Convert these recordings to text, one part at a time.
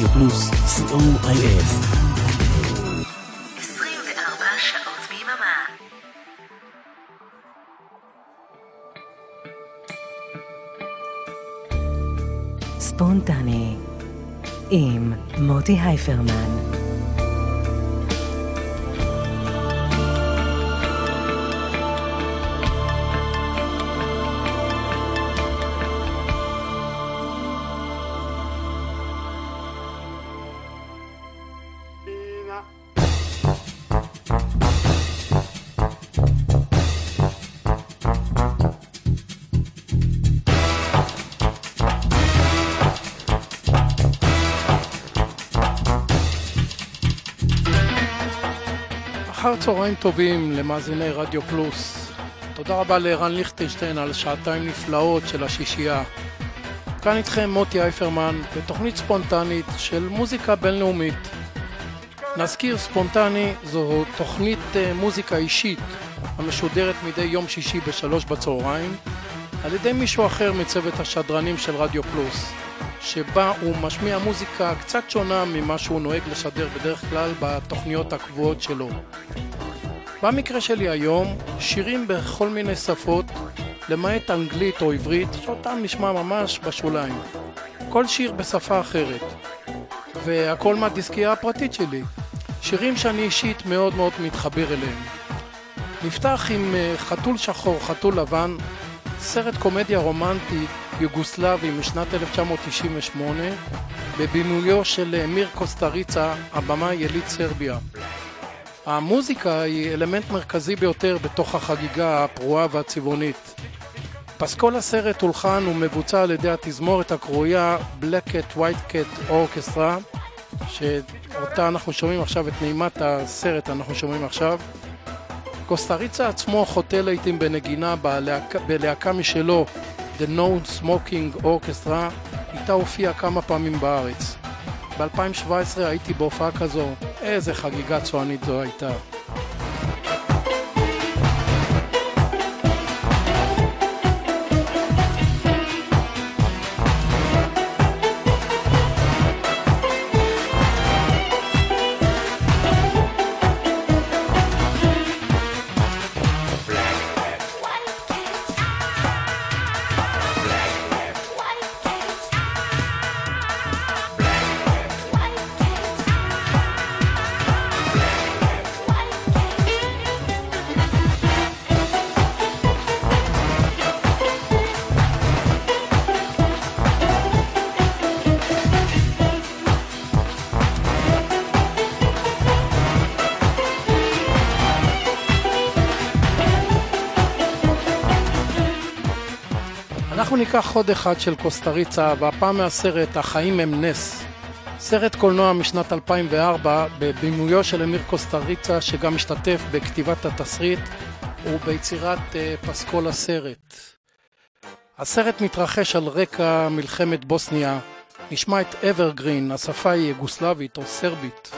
רדיו פלוס, co.il. 24 שעות ביממה. ספונטני עם מוטי הייפרמן צהריים טובים למאזיני רדיו פלוס. תודה רבה לערן ליכטנשטיין על שעתיים נפלאות של השישייה. כאן איתכם מוטי אייפרמן בתוכנית ספונטנית של מוזיקה בינלאומית. נזכיר ספונטני זו תוכנית אה, מוזיקה אישית המשודרת מדי יום שישי בשלוש בצהריים על ידי מישהו אחר מצוות השדרנים של רדיו פלוס. שבה הוא משמיע מוזיקה קצת שונה ממה שהוא נוהג לשדר בדרך כלל בתוכניות הקבועות שלו. במקרה שלי היום, שירים בכל מיני שפות, למעט אנגלית או עברית, שאותם נשמע ממש בשוליים. כל שיר בשפה אחרת. והכל מהדיסקייה הפרטית שלי. שירים שאני אישית מאוד מאוד מתחבר אליהם. נפתח עם אה, חתול שחור, חתול לבן, סרט קומדיה רומנטית יוגוסלבי משנת 1998 בבימויו של אמיר קוסטריצה, הבמאי יליד סרביה. המוזיקה היא אלמנט מרכזי ביותר בתוך החגיגה הפרועה והצבעונית. פסקול הסרט הולחן ומבוצע על ידי התזמורת הקרויה Black Cat White Cat Orchestra שאותה אנחנו שומעים עכשיו, את נעימת הסרט אנחנו שומעים עכשיו. קוסטריצה עצמו חוטא לעיתים בנגינה בלהקה, בלהקה משלו The No Smoking Orchestra, איתה הופיע כמה פעמים בארץ. ב-2017 הייתי בהופעה כזו, איזה חגיגה צוענית זו הייתה. ניקח חוד אחד של קוסטריצה, והפעם מהסרט "החיים הם נס". סרט קולנוע משנת 2004 בבימויו של אמיר קוסטריצה, שגם משתתף בכתיבת התסריט וביצירת uh, פסקול הסרט. הסרט מתרחש על רקע מלחמת בוסניה. נשמע את אברגרין, השפה היא יוגוסלבית או סרבית.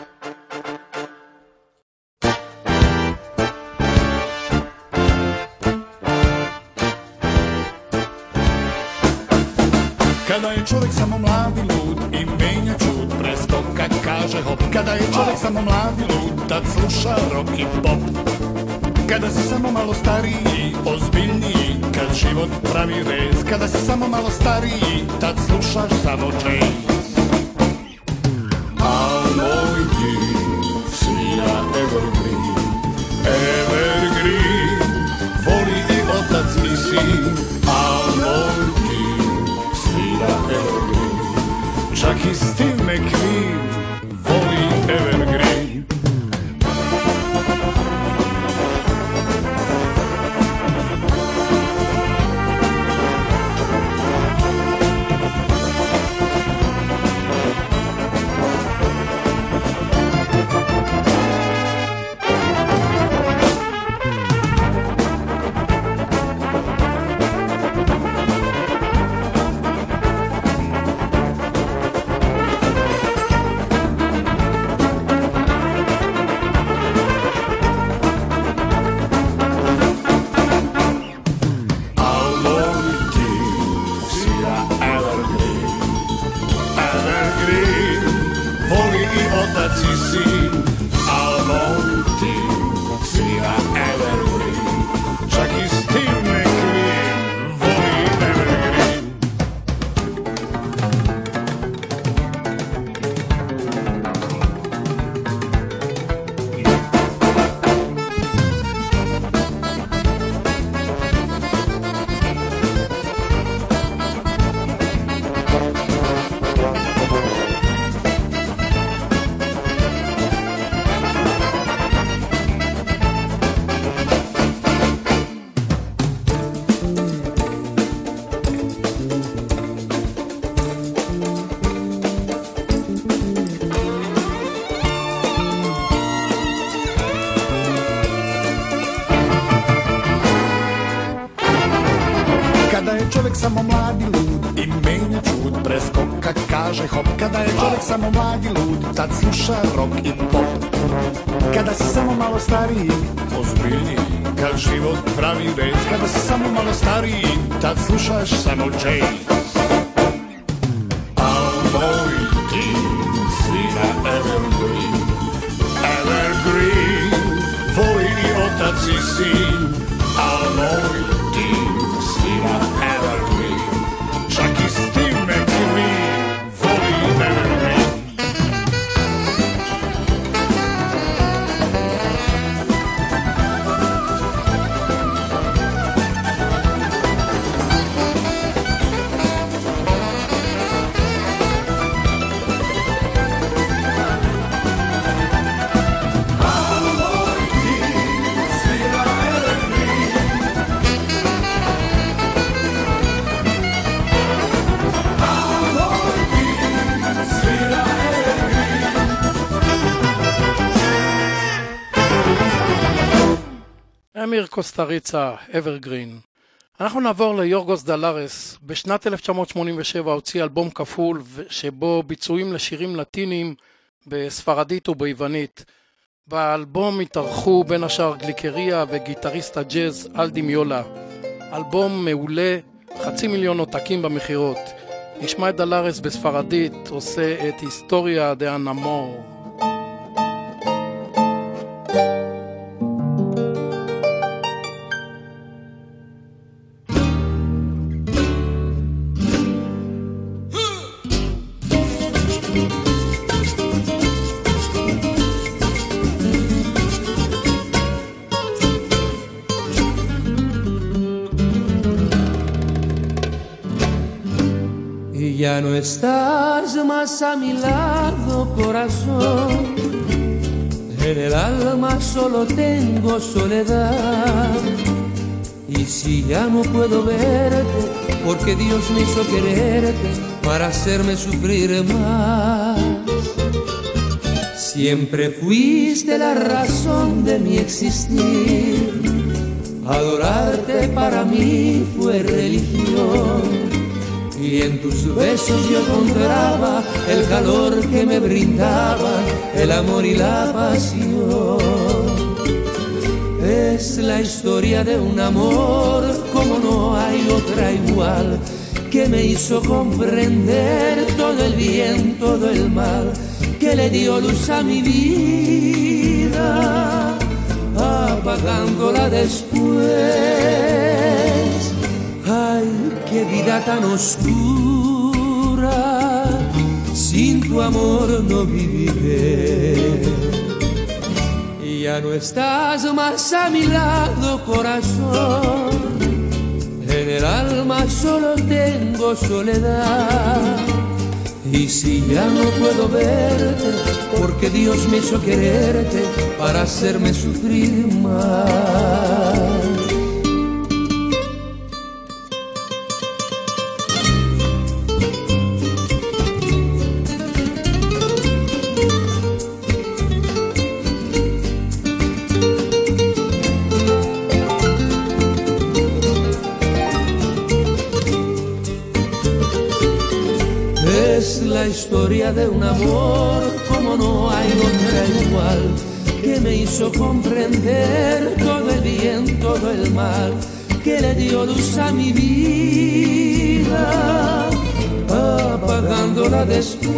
Kada je čovjek samo mladi lud i menja čud presto kad kaže hop. Kada je čovjek samo mladi lud tad sluša rock i pop. Kada si samo malo stariji, ozbiljniji Kad život pravi rez. Kada si samo malo stariji, tad slušaš samo jazz A moj ti svira evergreen. Evergreen Voli i otac i sin He still make me samo mladi lud Tad sluša rock i pop. Kada si samo malo stariji Ozbiljniji Kad život pravi vez Kada si samo malo stariji Tad slušaš samo jazz. Al moj ti svira evergreen Evergreen Voli i otac i sin קוסטריצה, evergreen. אנחנו נעבור ליורגוס דלרס. בשנת 1987 הוציא אלבום כפול שבו ביצועים לשירים לטינים בספרדית וביוונית. באלבום התארחו בין השאר גליקריה וגיטריסט הג'אז אל די מיולה. אלבום מעולה, חצי מיליון עותקים במכירות. נשמע את דלרס בספרדית עושה את Historia de un Amor. Y ya no estás más a mi lado, corazón. En el alma solo tengo soledad. Y si ya no puedo verte, porque Dios me hizo quererte para hacerme sufrir más. Siempre fuiste la razón de mi existir. Adorarte para mí fue religión. Y en tus besos yo encontraba el calor que me brindaba, el amor y la pasión. Es la historia de un amor como no hay otra igual, que me hizo comprender todo el bien, todo el mal, que le dio luz a mi vida, apagándola después. Qué vida tan oscura, sin tu amor no viviré. Ya no estás más a mi lado, corazón. En el alma solo tengo soledad. Y si ya no puedo verte, porque Dios me hizo quererte para hacerme sufrir más. Historia de un amor como no hay otra igual, que me hizo comprender todo el bien, todo el mal, que le dio luz a mi vida, apagándola después.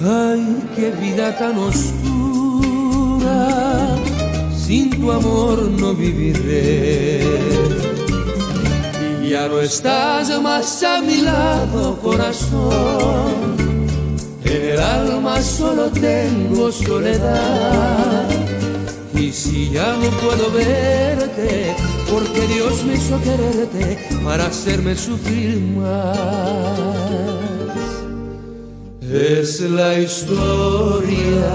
Ay, qué vida tan oscura, sin tu amor no viviré. Ya no estás más a mi lado, corazón. En el alma solo tengo soledad. Y si ya no puedo verte, porque Dios me hizo quererte para hacerme sufrir más. Es la historia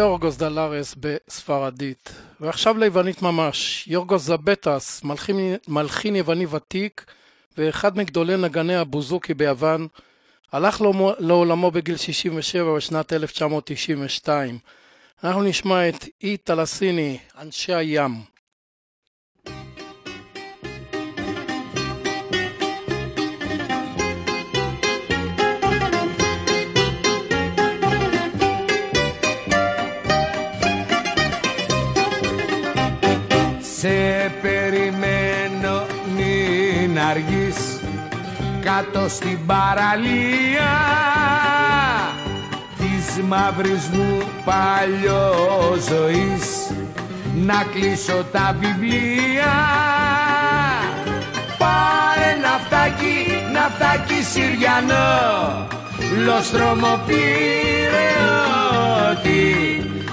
יורגוס דלרס בספרדית. ועכשיו ליוונית ממש, יורגוס זבטס, מלחין, מלחין יווני ותיק, ואחד מגדולי נגני הבוזוקי ביוון, הלך לעולמו בגיל 67 בשנת 1992. אנחנו נשמע את אי טלסיני, אנשי הים. Σε περιμένω μην αργείς. Κάτω στην παραλία της μαύρης μου παλιό να κλείσω τα βιβλία. Πάρε ναυτάκι, ναυτάκι Συριανό. Λοστρόμο ότι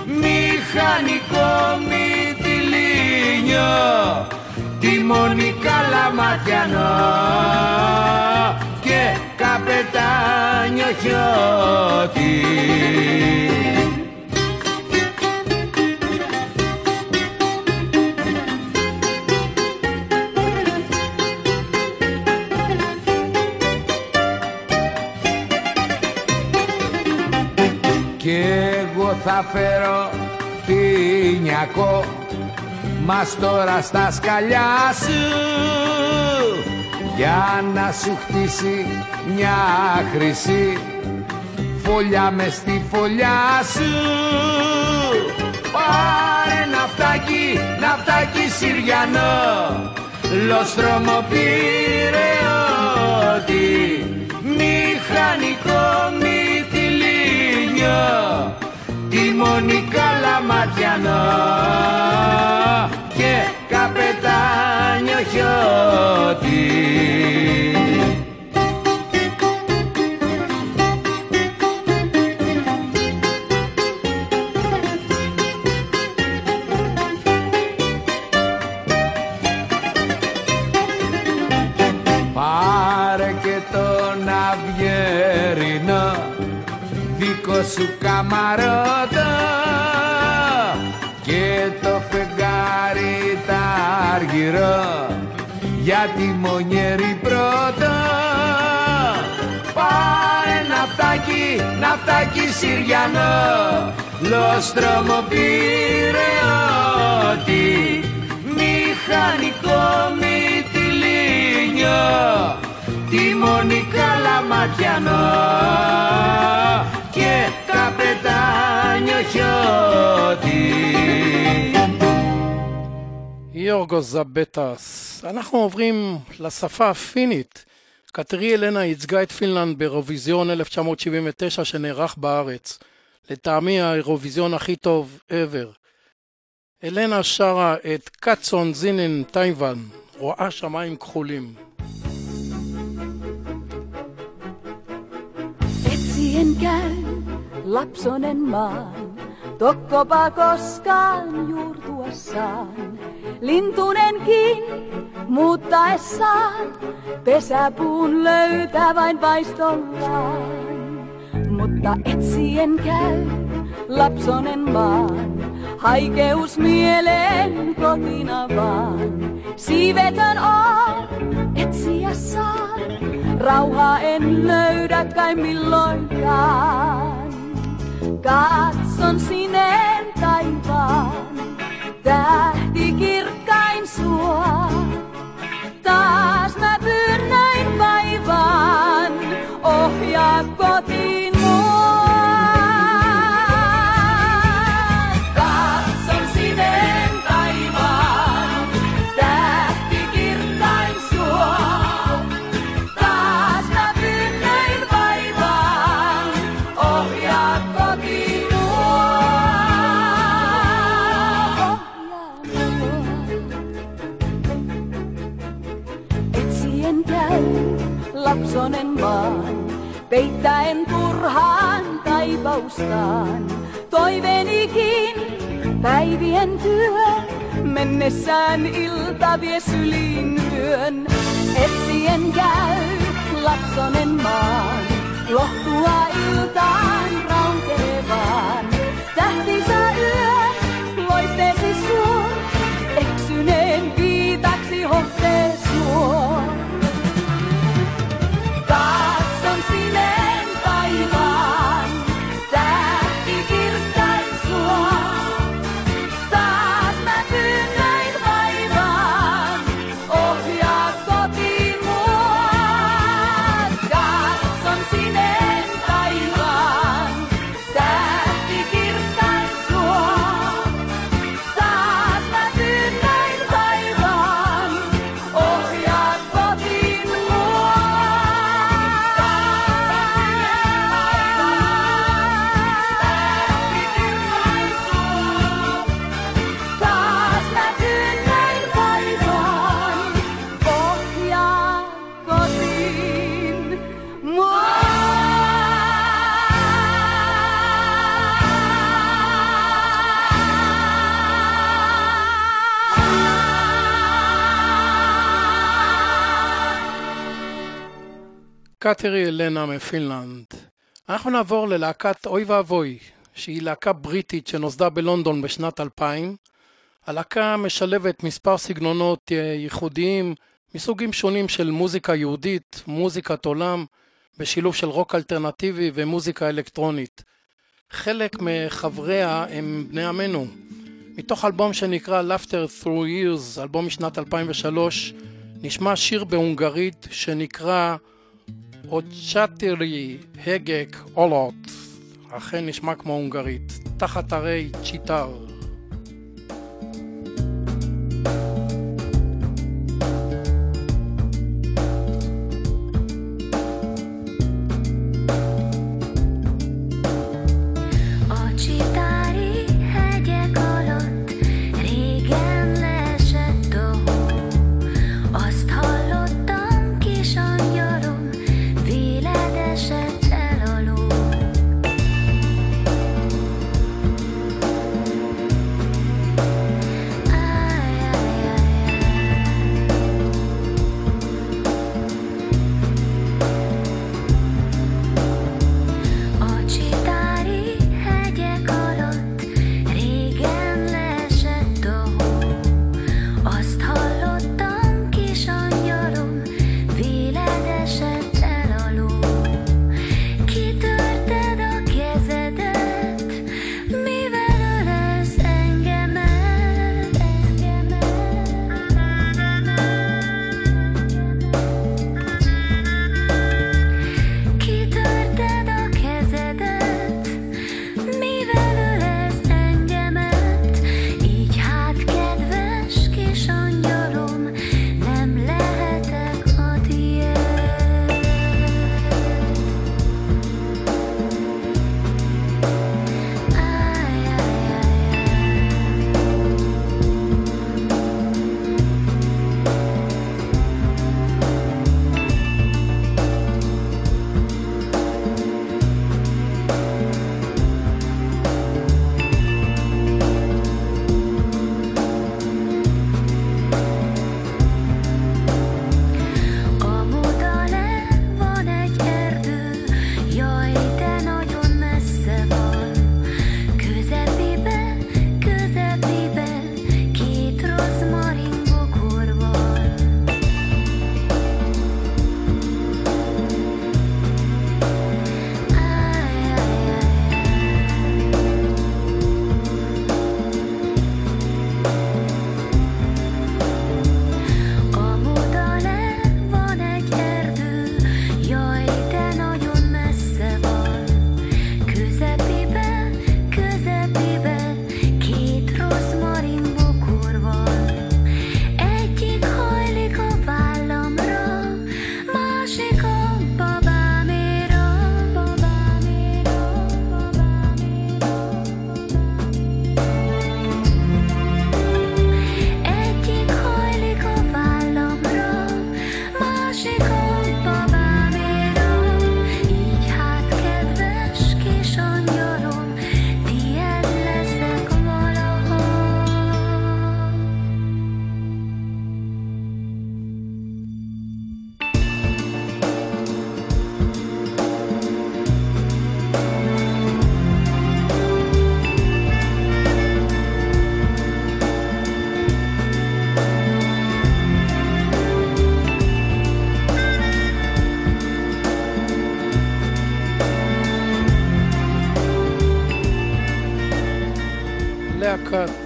Μηχανικό τη Τιμόνι καλαματιανό Και καπετάνιο χιώτη. Κι εγώ θα φέρω πινιακό μας τώρα στα σκαλιά σου. Για να σου χτίσει μια χρυσή φωλιά μες στη φωλιά σου. Πάρε ναυτάκι, ναυτάκι Συριανό. Λοστρόμο ότι Μηχανικό μυτιλίνιο Τιμόνι καλαματιανό και καπετάνιο χιώτη. Πάρε και τον αυγερινό δικό σου καμαρότο φεγγάρι τα αργυρό για τη μονιέρη πρώτα. Πάρε ναυτάκι, ναυτάκι Συριανό Λοστρόμο ότι Μηχανικό μυτιλίνιο Τιμόνι καλαματιανό Και καπετάνιο χιώτη יורגו זבטס. אנחנו עוברים לשפה הפינית. קטרי אלנה ייצגה את פינלנד באירוויזיון 1979 שנערך בארץ. לטעמי האירוויזיון הכי טוב ever. אלנה שרה את קאצון זינן טייוון, רואה שמיים כחולים. Etsien käy lapsonen maan, tokkopa koskaan juurtuessaan. Lintunenkin muuttaessaan pesäpuun löytää vain paistollaan. Mutta etsien käy lapsonen maan, haikeus mieleen kotina vaan. Siivetön on, etsiä saan, rauhaa en löydä kai milloinkaan. Katson sineen taivaan, tähti kirkkain sua. Taas mä pyyn vaivaan, ohjaa kotiin taivaustaan. Toiveenikin päivien työ, mennessään ilta vie syliin yön. Etsien käy lapsonen maan, lohtua iltaan rauntelevaan. Tähtisä yö, קטרי אלנה מפינלנד. אנחנו נעבור ללהקת אוי ואבוי, שהיא להקה בריטית שנוסדה בלונדון בשנת 2000. הלהקה משלבת מספר סגנונות אה, ייחודיים מסוגים שונים של מוזיקה יהודית, מוזיקת עולם, בשילוב של רוק אלטרנטיבי ומוזיקה אלקטרונית. חלק מחבריה הם בני עמנו. מתוך אלבום שנקרא Laughter Through Years, אלבום משנת 2003, נשמע שיר בהונגרית שנקרא אוצ'טרי הגק אולות, אכן נשמע כמו הונגרית, תחת הרי צ'יטר.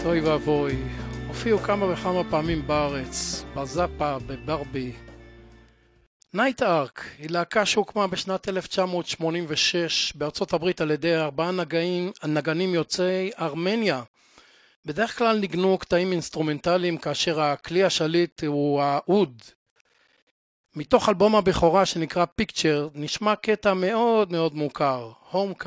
אוי ואבוי, הופיעו כמה וכמה פעמים בארץ, בזאפה, בברבי. Night Ark היא להקה שהוקמה בשנת 1986 בארצות הברית על ידי ארבעה נגנים, נגנים יוצאי ארמניה. בדרך כלל ניגנו קטעים אינסטרומנטליים כאשר הכלי השליט הוא האוד. מתוך אלבום הבכורה שנקרא Picture נשמע קטע מאוד מאוד מוכר, Home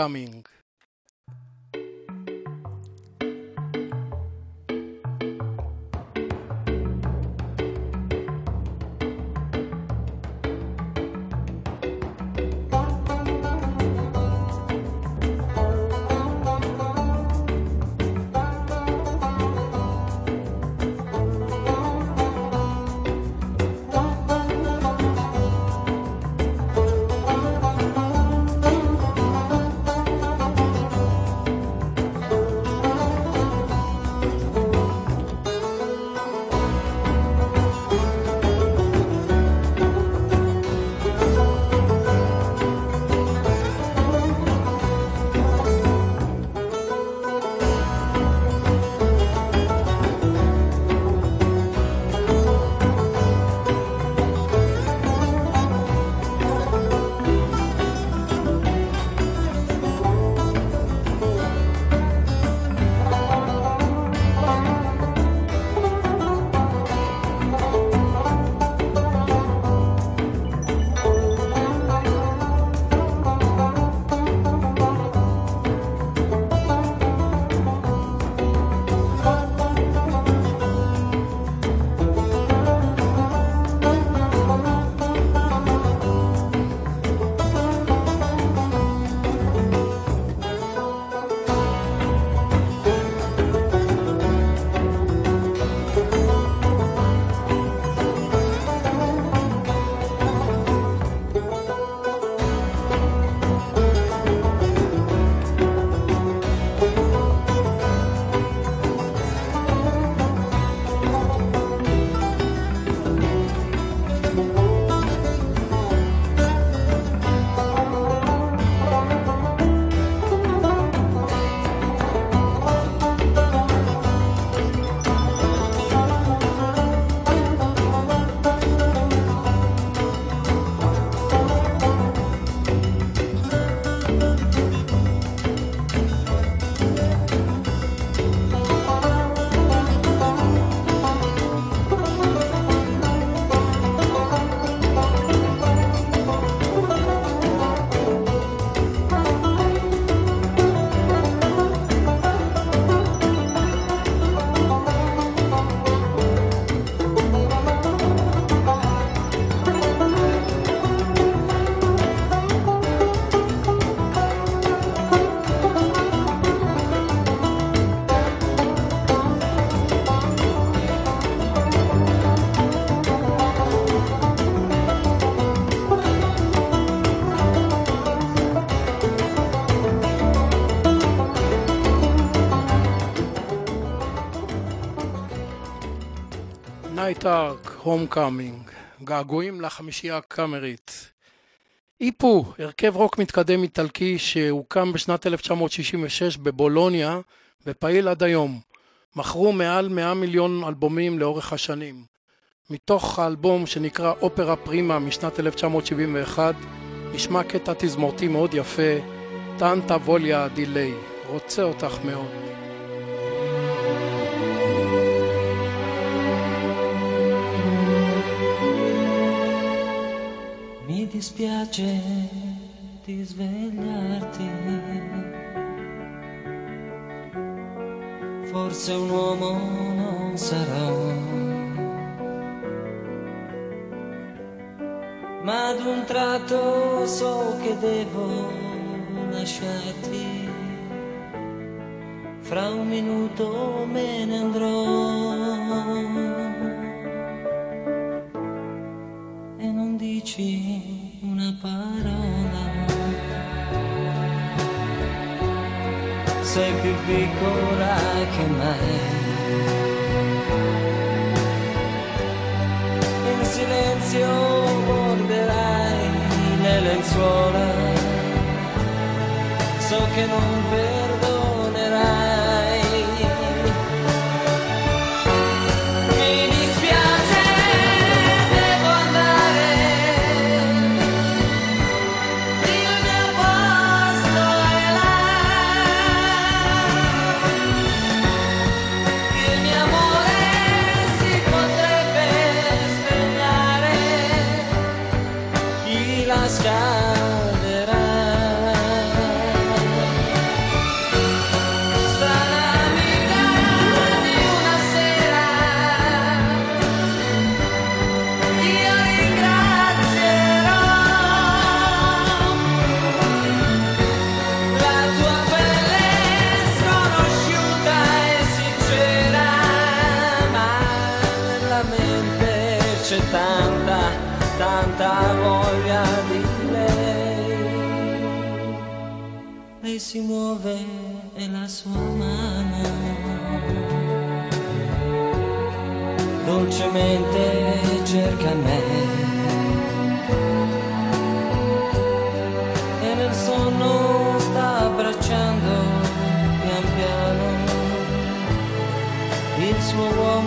Coming. Night Ark, Home Coming, געגועים לחמישייה הקאמרית. I Pooh, הרכב רוק מתקדם איטלקי שהוקם בשנת 1966 בבולוניה ופעיל עד היום. מכרו מעל 100 מיליון אלבומים לאורך השנים. מתוך האלבום שנקרא Opera prima משנת 1971 נשמע קטע תזמורתי מאוד יפה, Tanta voglia di lei, רוצה אותך מאוד. Dispiace di svegliarti. Forse un uomo non sarò. Ma ad un tratto so che devo lasciarti. Fra un minuto me ne andrò. e non dici una parola. Sei più piccola che mai. In silenzio borderai le lenzuola. So che non perdonerai. Lei si muove e la sua mano dolcemente cerca me. E nel sonno sta abbracciando pian piano il suo uomo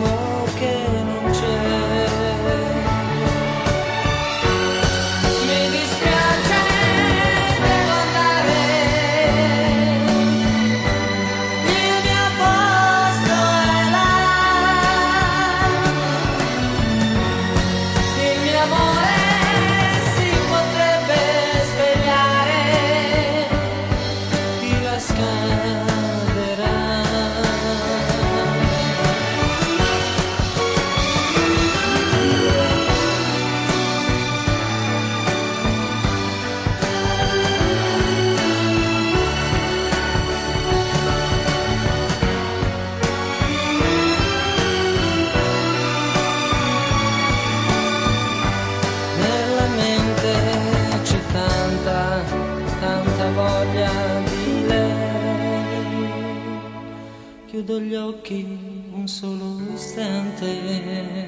Chiudo gli occhi un solo istante.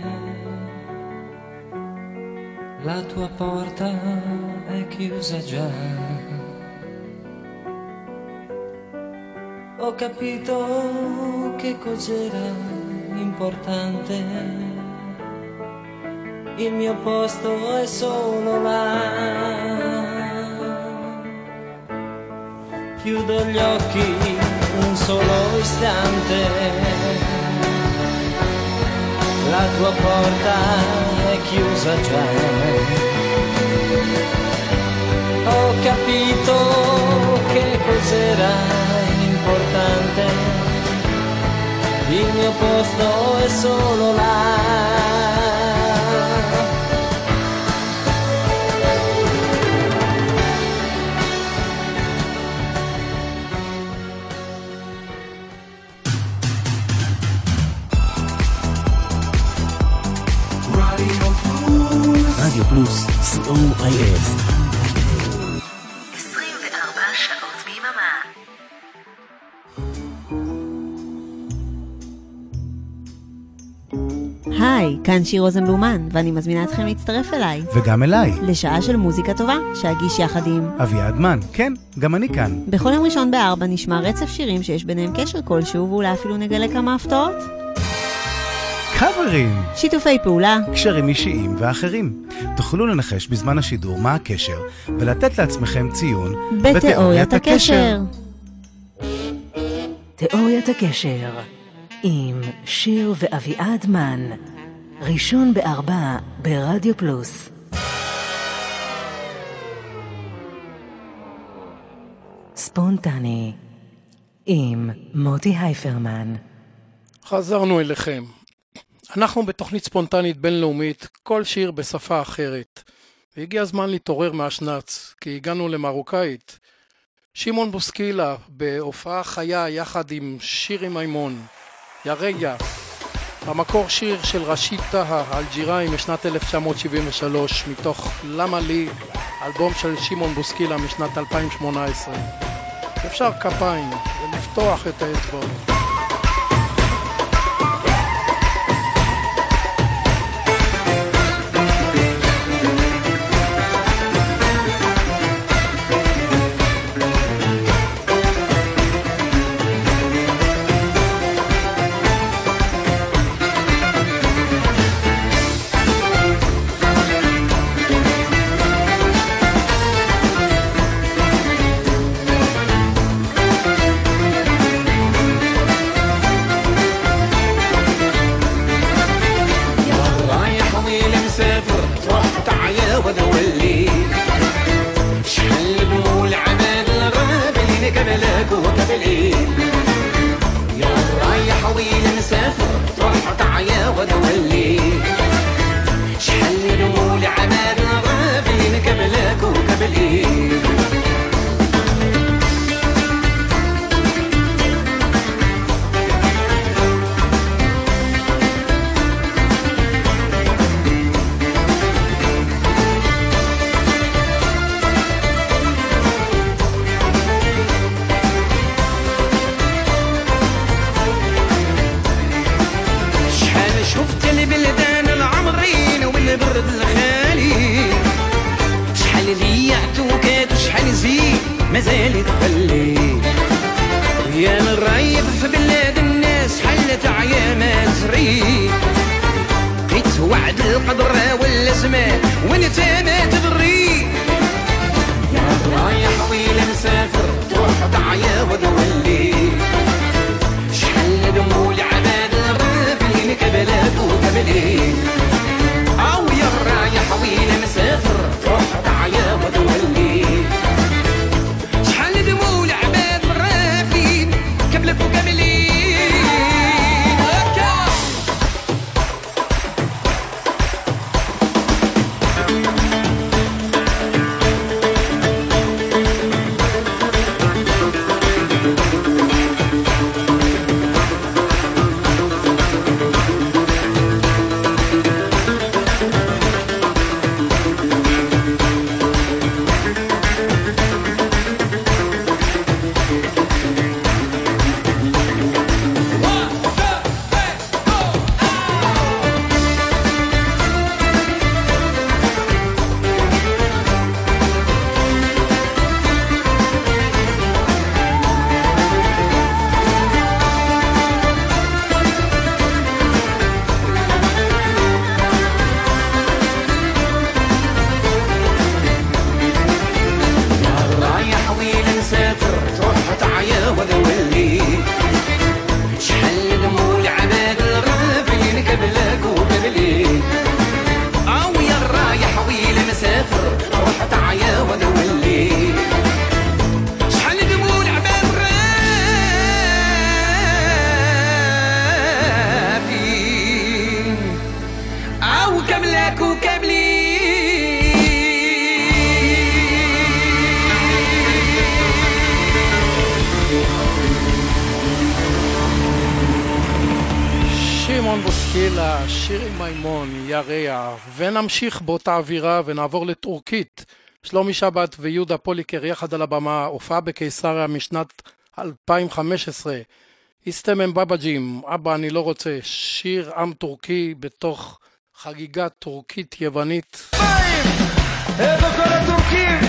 La tua porta è chiusa già. Ho capito che cos'era importante il mio posto è solo là. Chiudo gli occhi un solo istante, la tua porta è chiusa già. Ho capito che cos'era importante, il mio posto è solo là. רדיו פלוס, co.il. 24 שעות ביממה. היי, כאן שיר רוזנבלומן, ואני מזמינה אתכם להצטרף אליי. וגם אליי. לשעה של מוזיקה טובה, שאגיש יחד עם... אביעד מן, כן, גם אני כאן. בכל יום ראשון בארבע נשמע רצף שירים שיש ביניהם קשר כלשהו, ואולי אפילו נגלה כמה הפתעות. קאברים! שיתופי פעולה. קשרים אישיים ואחרים. תוכלו לנחש בזמן השידור מה הקשר, ולתת לעצמכם ציון בתיאוריית הקשר. תיאוריית הקשר עם שיר ואביעד מן, ראשון בארבע ברדיו פלוס. ספונטני עם מוטי הייפרמן. חזרנו אליכם. אנחנו בתוכנית ספונטנית בינלאומית, כל שיר בשפה אחרת. והגיע הזמן להתעורר מהשנץ, כי הגענו למרוקאית. שמעון בוסקילה בהופעה חיה יחד עם שירי מימון, יריה, במקור שיר של ראשית טהא, אלג'יראי משנת 1973, מתוך למה לי, אלבום של שמעון בוסקילה משנת 2018. אפשר כפיים ולפתוח את האצבעות. נמשיך באותה אווירה ונעבור לטורקית. שלומי שבת ויהודה פוליקר יחד על הבמה, הופעה בקיסריה משנת 2015. איסטמן בבג'ים, אבא אני לא רוצה, שיר עם טורקי בתוך חגיגה טורקית יוונית. איפה כל הטורקים?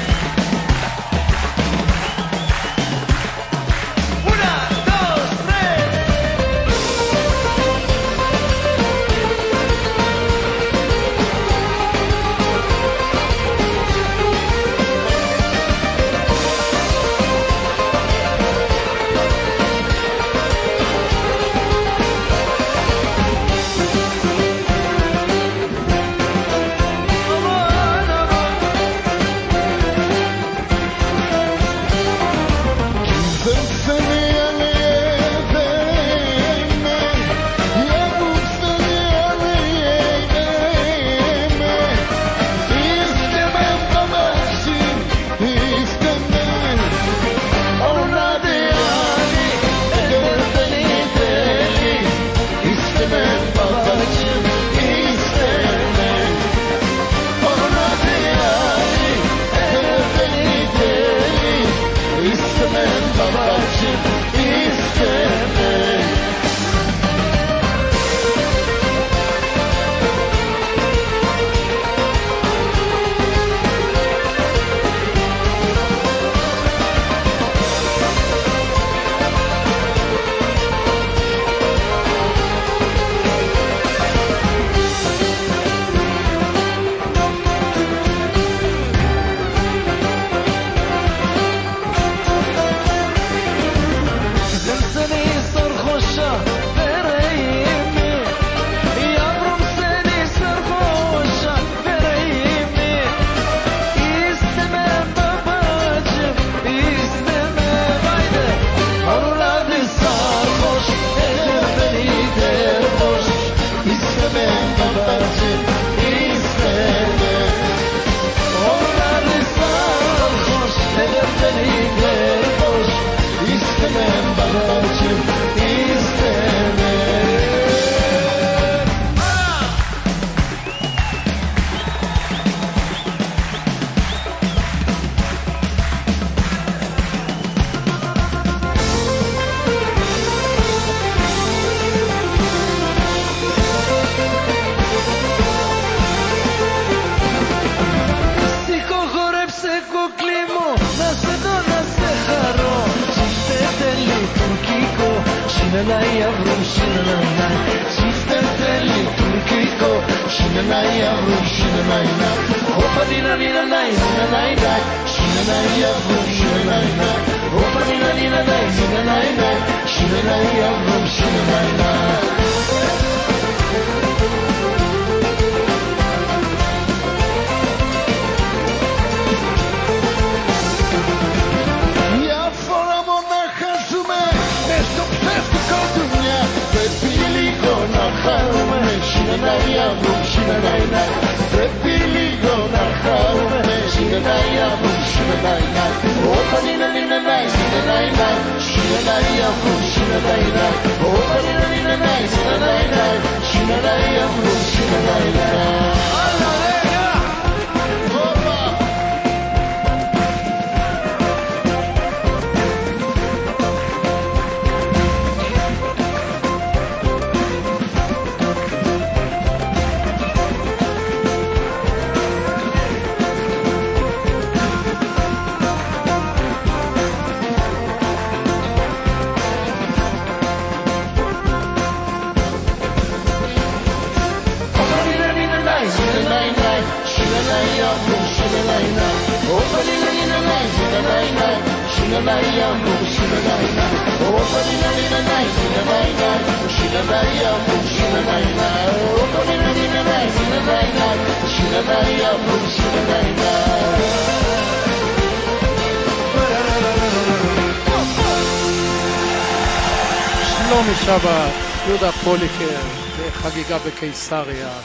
פוליקר, בחגיגה בקיסריה.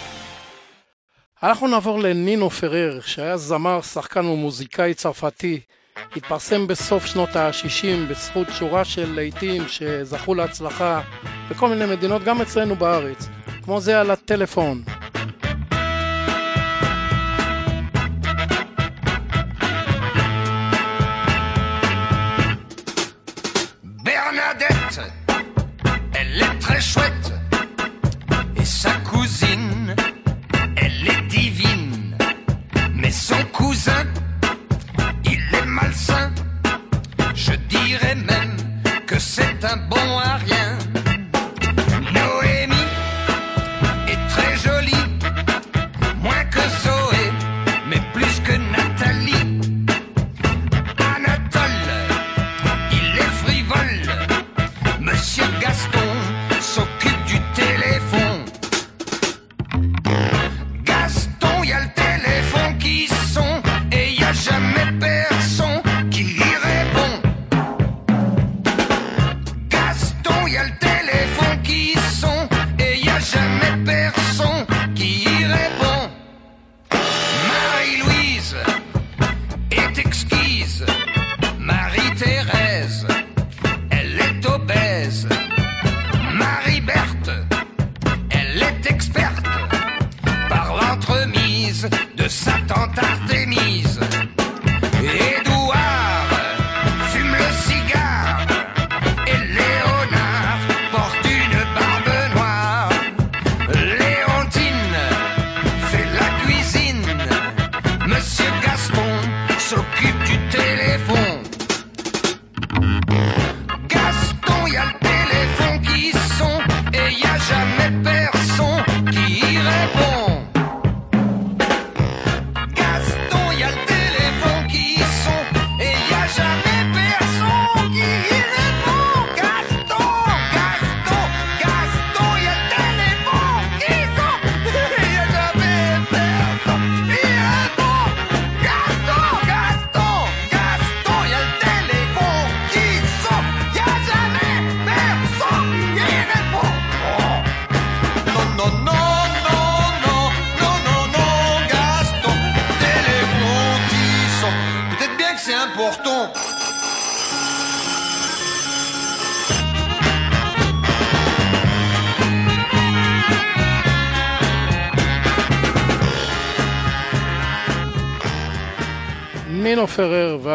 אנחנו נעבור לנינו פרר, שהיה זמר, שחקן ומוזיקאי צרפתי. התפרסם בסוף שנות ה-60 בזכות שורה של להיטים שזכו להצלחה בכל מיני מדינות, גם אצלנו בארץ, כמו זה על הטלפון.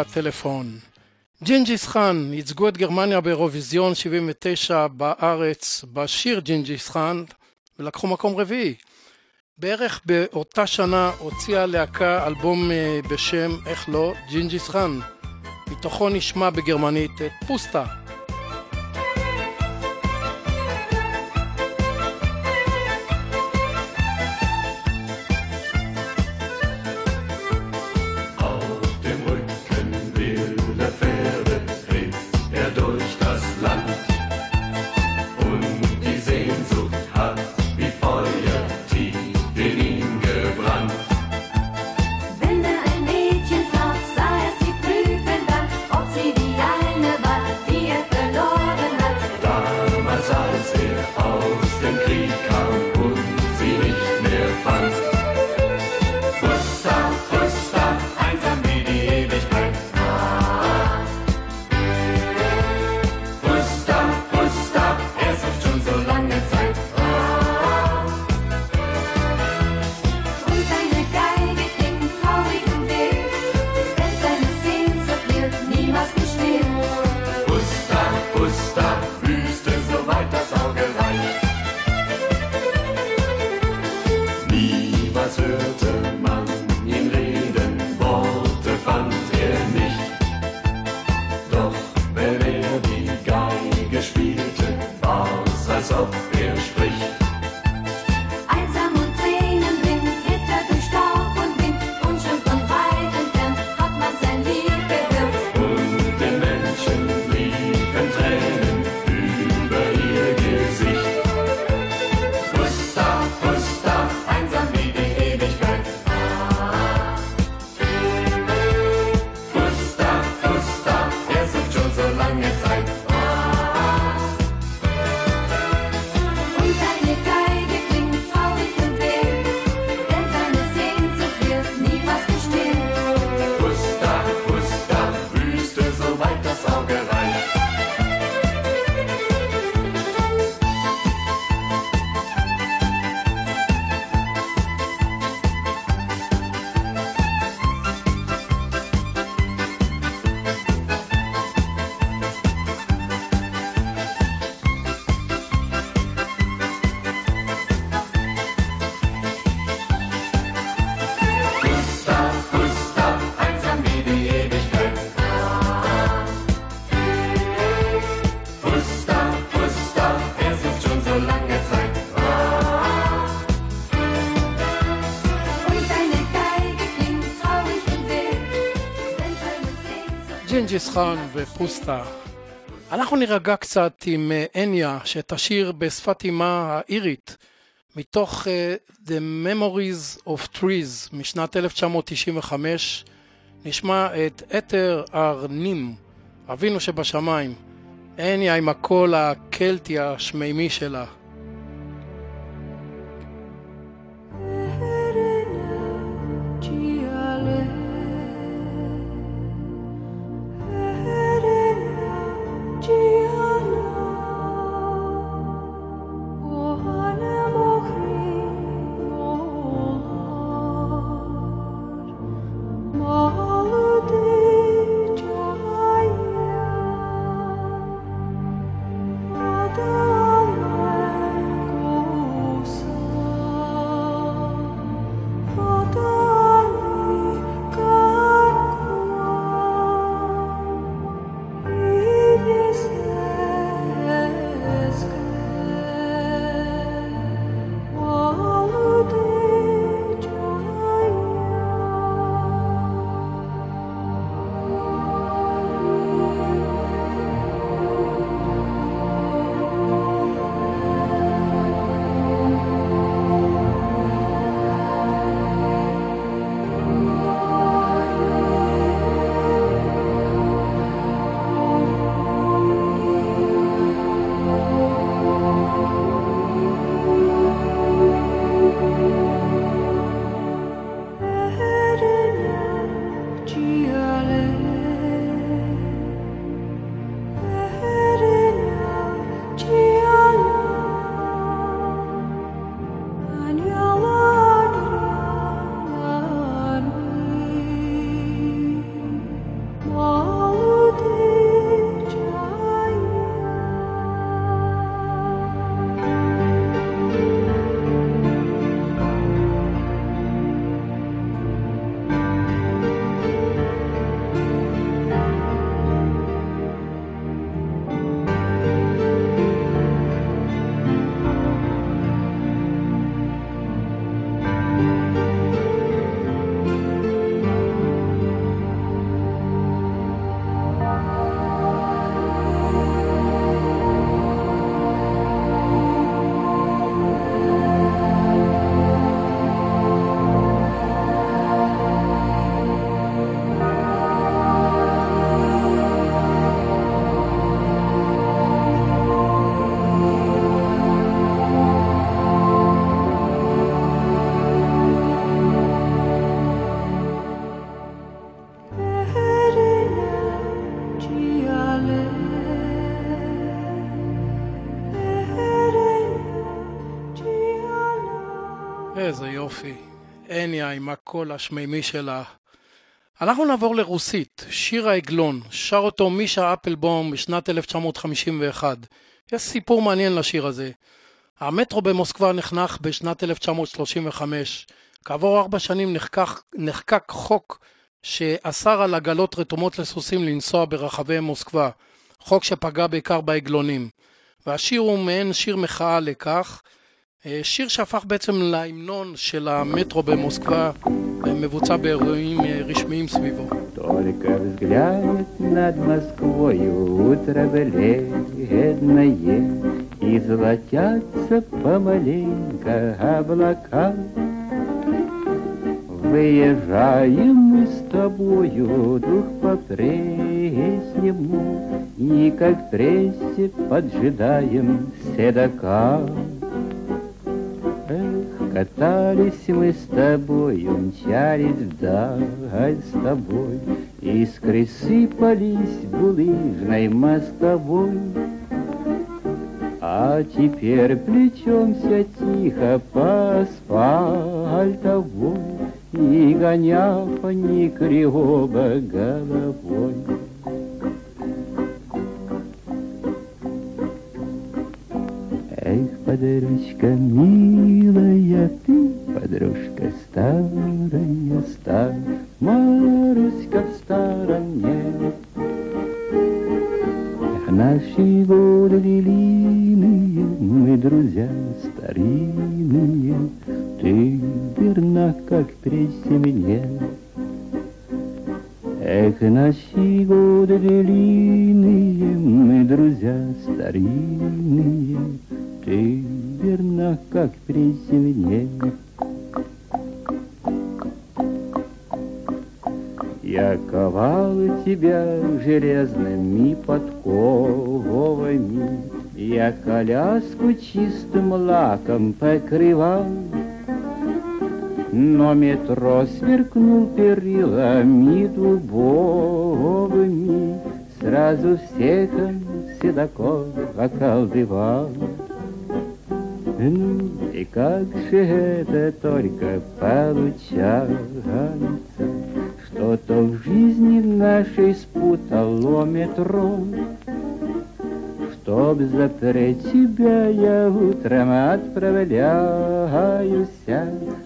טלפון ג'ינג'יס חאן ייצגו את גרמניה באירוויזיון 79 בארץ בשיר ג'ינג'יס חאן ולקחו מקום רביעי. בערך באותה שנה הוציאה להקה אלבום אה, בשם, איך לא, ג'ינג'יס חאן. מתוכו נשמע בגרמנית את פוסטה. ג'ינג'יס חאן ופוסטה. אנחנו נירגע קצת עם אה, אניה, שתשיר בשפת אימה האירית, מתוך אה, The Memories of Trees משנת 1995. נשמע את Athair ar Neamh, אבינו שבשמיים. אניה עם הקול הקלטי השמימי שלה. הניה עם הקול השמימי שלה. אנחנו נעבור לרוסית, שיר העגלון, שר אותו מישה אפלבום משנת 1951. יש סיפור מעניין לשיר הזה. המטרו במוסקבה נחנך בשנת 1935. כעבור ארבע שנים נחקק, נחקק חוק שאסר על עגלות רתומות לסוסים לנסוע ברחבי מוסקבה. חוק שפגע בעיקר בעגלונים. והשיר הוא מעין שיר מחאה לכך. אה, שיר שהפך בעצם להמנון של המטרו במוסקבה, מבוצע באירועים אה, רשמיים סביבו. Только взгляд над Москвою утро бледное И золотятся помаленько облака Выезжаем мы с тобою, дух по-прежнему И как в прессе поджидаем седока Катались мы с тобою, мчались вдаль с тобой, Искры сыпались булыжной мостовой. А теперь плечемся тихо по асфальтовой, Не гоня ни кривого головой. Эх, подружка милая ты, подружка старая, старая, Маруська в стороне. Эх, наши годы длинные, мы друзья старинные, Ты верна, как прежде мне. Эх, наши годы длинные, мы друзья старинные, Ты верна, как при земле. Я ковал тебя железными подковами, Я коляску чистым лаком покрывал, но метро сверкнул перилами дубовыми, Сразу всех он седаков околдывал. Ну, и как же это только получается, Что-то в жизни нашей спутало метро, Чтоб запреть тебя, я утром отправляюсь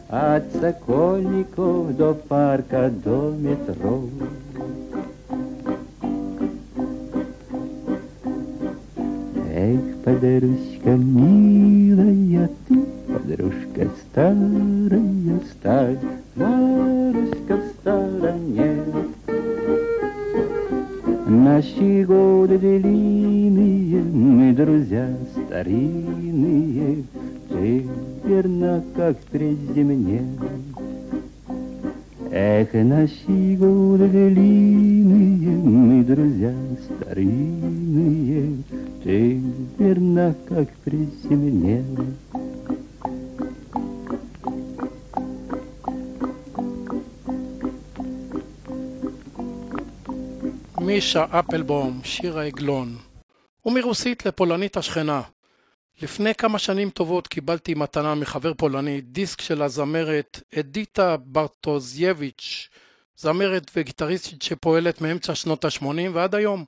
От Сокольников до парка, до метро. Эх, подружка милая ты, подружка старая сталь, Маруська в стороне. Наши годы длинные, мы друзья старинные, Ты верна, как при земле. Эх, наши годы длинные, мы друзья старинные, Ты верна, как при земле. מישה אפלבום, שיר העגלון. ומרוסית לפולנית השכנה. לפני כמה שנים טובות קיבלתי מתנה מחבר פולני דיסק של הזמרת אדיטה ברטוזייביץ', זמרת וגיטריסטית שפועלת מאמצע שנות ה-80 ועד היום.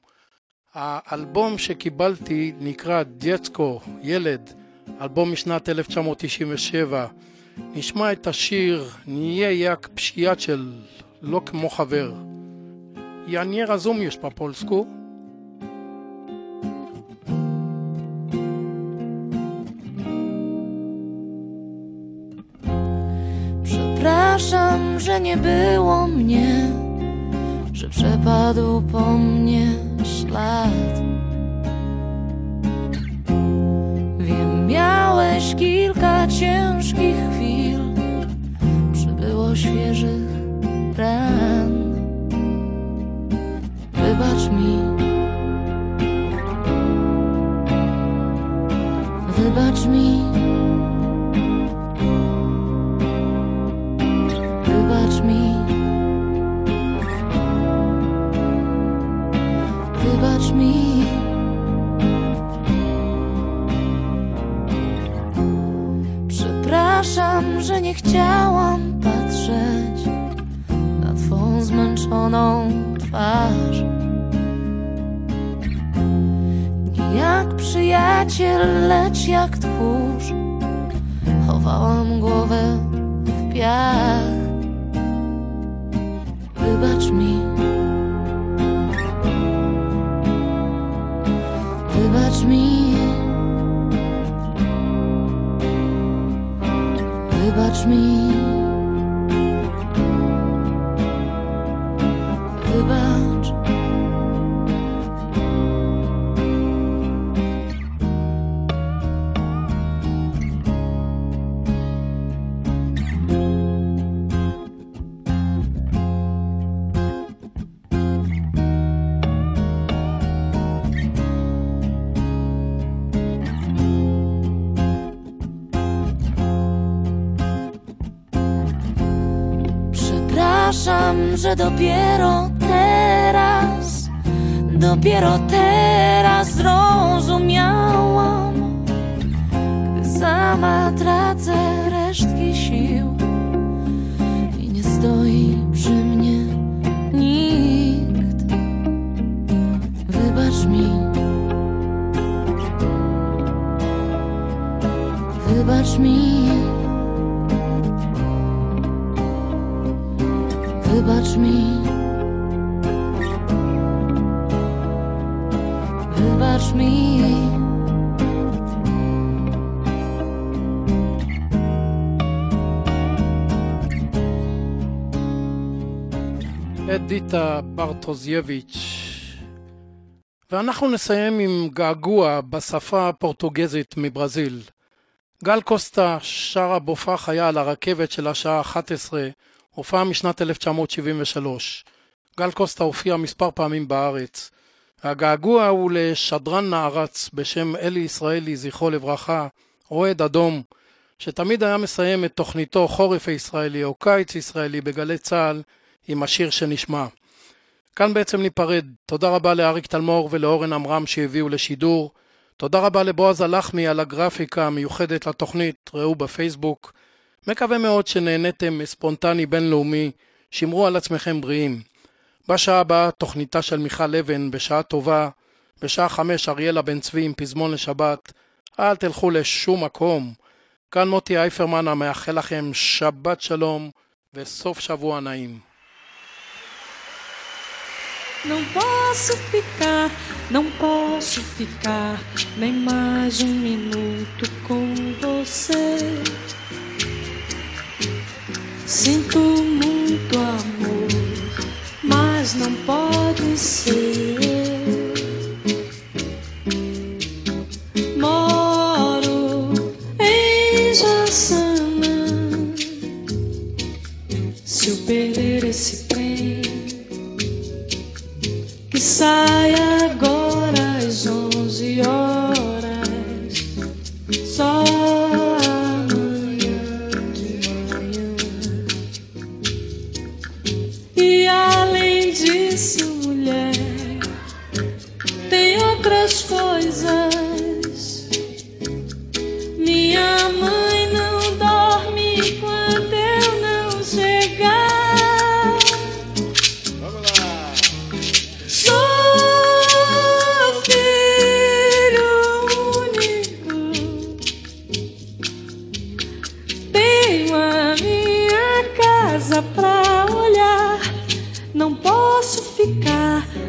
האלבום שקיבלתי נקרא דיאצקו, ילד, אלבום משנת 1997. נשמע את השיר נהיה יק פשיאצ'ל, לא כמו חבר. Ja nie rozumiesz po że nie było mnie, że przepadł po mnie ślad. Wiem, miałeś kilka ciężkich chwil, przybyło świeżych ran. Wybacz mi, wybacz mi, nie chciałam patrzeć na twą zmęczoną twarz. Nie jak przyjaciel, lecz jak tchórz, chowałam głowę w piach. Wybacz mi, wybacz mi, me. Że dopiero teraz, dopiero teraz zrozumiałam, gdy sama tracę אדיטה ברטוזייביץ'. ואנחנו נסיים עם געגוע בשפה הפורטוגזית מברזיל. גל קוסטה שר הבופח היה על הרכבת של השעה 11, הופעה משנת 1973. גל קוסטה הופיע מספר פעמים בארץ. הגעגוע הוא לשדרן נערץ בשם אלי ישראלי, זכרו לברכה, אוהד אדום, שתמיד היה מסיים את תוכניתו חורף הישראלי או קיץ ישראלי בגלי צה"ל עם השיר שנשמע. כאן בעצם ניפרד. תודה רבה לאריק תלמור ולאורן עמרם שהביאו לשידור. תודה רבה לבועז הלחמי על הגרפיקה המיוחדת לתוכנית, ראו בפייסבוק. מקווה מאוד שנהניתם מספונטני בינלאומי, שמרו על עצמכם בריאים. בשעה הבאה תוכניתה של מיכל אבן, בשעה טובה, בשעה חמש אריאלה בן צבי עם פזמון לשבת. אל תלכו לשום מקום. כאן מוטי אייפרמן המאחל לכם שבת שלום וסוף שבוע נעים. Não posso ficar, não posso ficar nem mais um minuto com você. Sinto muito amor, mas não pode ser. Moro em Jaçanã. Se eu perder esse que sai agora às onze horas. Só amanhã de manhã. E além disso, mulher, tem outras coisas.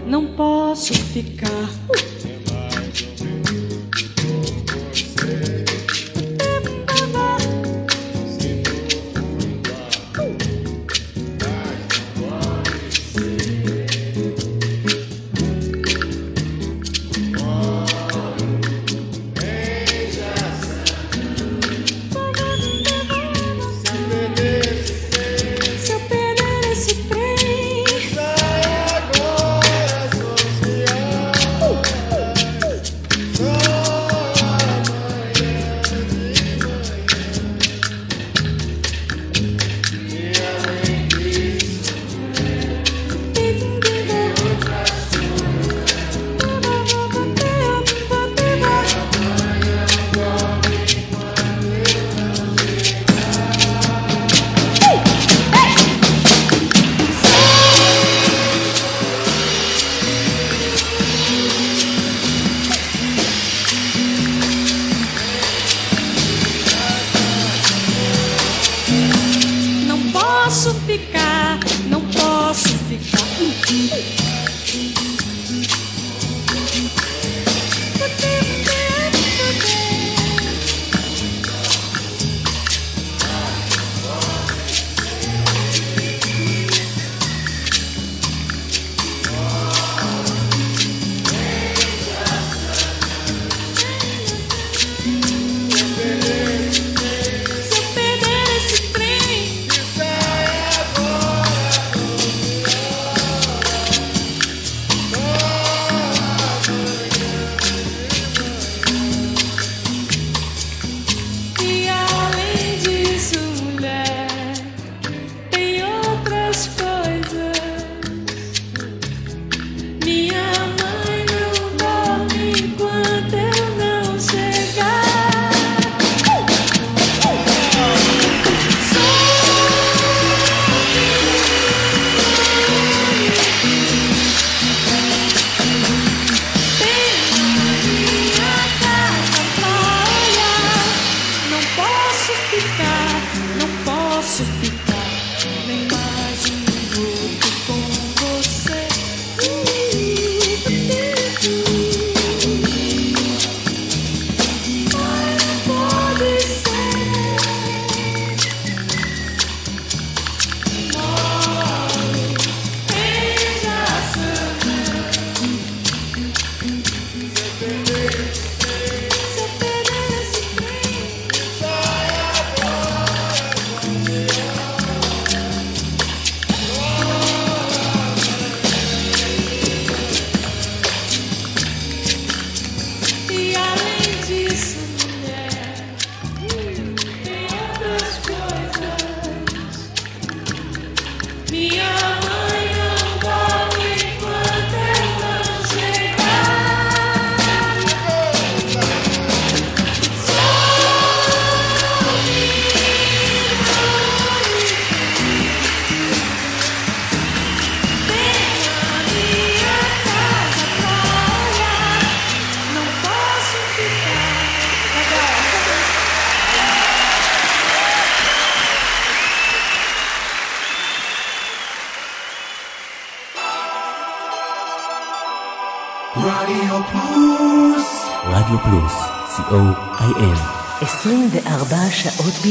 Não posso ficar.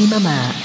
妈妈